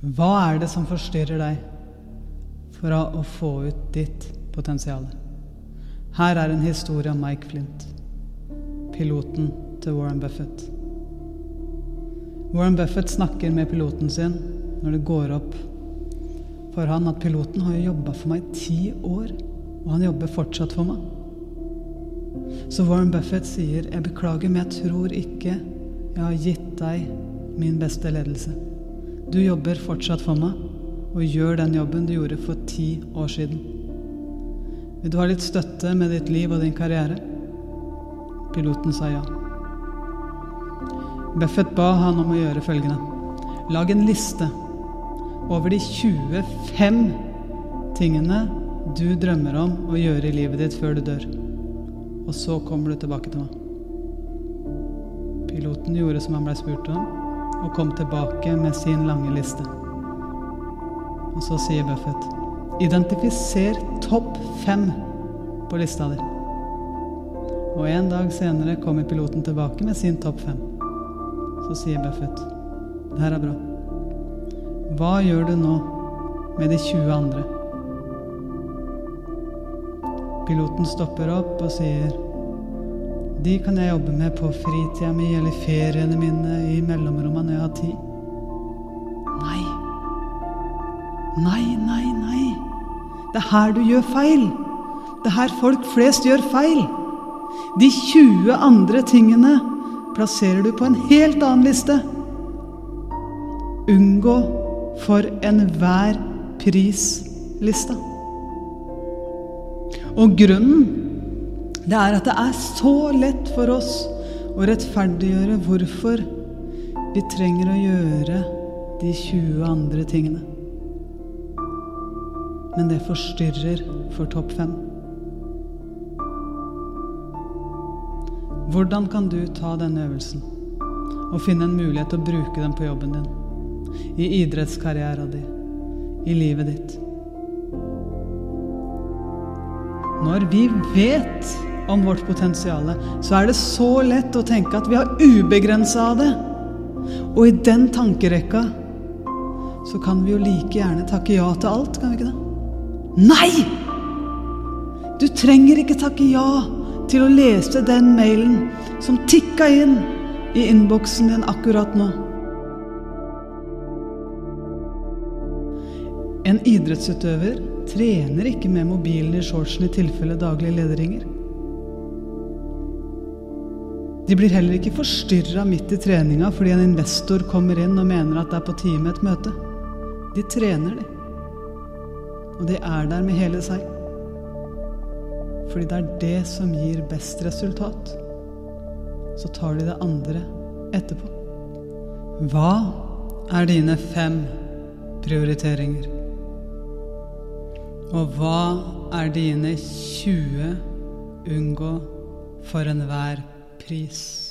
Hva er det som forstyrrer deg for å få ut ditt potensial? Her er en historie om Mike Flint, piloten til Warren Buffett. Warren Buffett snakker med piloten sin når det går opp for han at piloten har jo jobba for meg i ti år, og han jobber fortsatt for meg. Så Warren Buffett sier, 'Jeg beklager, men jeg tror ikke jeg har gitt deg min beste ledelse'. Du jobber fortsatt for meg, og gjør den jobben du gjorde for ti år siden. Vil du ha litt støtte med ditt liv og din karriere? Piloten sa ja. Buffett ba han om å gjøre følgende. Lag en liste over de 25 tingene du drømmer om å gjøre i livet ditt før du dør. Og så kommer du tilbake til meg. Piloten gjorde som han blei spurt om, og kom tilbake med sin lange liste. Og så sier Buffett identifiser topp fem på lista di. Og en dag senere kommer piloten tilbake med sin topp fem. Så sier Buffett det her er bra. Hva gjør du nå med de 20 andre? Piloten stopper opp og sier De kan jeg jobbe med på fritida mi eller feriene mine i mellomrommene når jeg har tid. Nei. Nei, nei, nei. Det er her du gjør feil. Det er her folk flest gjør feil. De 20 andre tingene plasserer du på en helt annen liste. Unngå for enhver pris-lista. Og grunnen det er at det er så lett for oss å rettferdiggjøre hvorfor vi trenger å gjøre de 20 andre tingene. Men det forstyrrer for topp fem. Hvordan kan du ta denne øvelsen og finne en mulighet til å bruke den på jobben din, i idrettskarrieren din, i livet ditt? Når vi vet om vårt potensial, så er det så lett å tenke at vi har ubegrensa av det. Og i den tankerekka så kan vi jo like gjerne takke ja til alt, kan vi ikke det? Nei! Du trenger ikke takke ja til å lese den mailen som tikka inn i innboksen din akkurat nå. En idrettsutøver trener ikke med mobilen i shortsen i tilfelle daglige lederinger. De blir heller ikke forstyrra midt i treninga fordi en investor kommer inn og mener at det er på tide med et møte. De trener, de. Og de er der med hele seg. Fordi det er det som gir best resultat. Så tar de det andre etterpå. Hva er dine fem prioriteringer? Og hva er dine 20 unngå for enhver pris? Cris.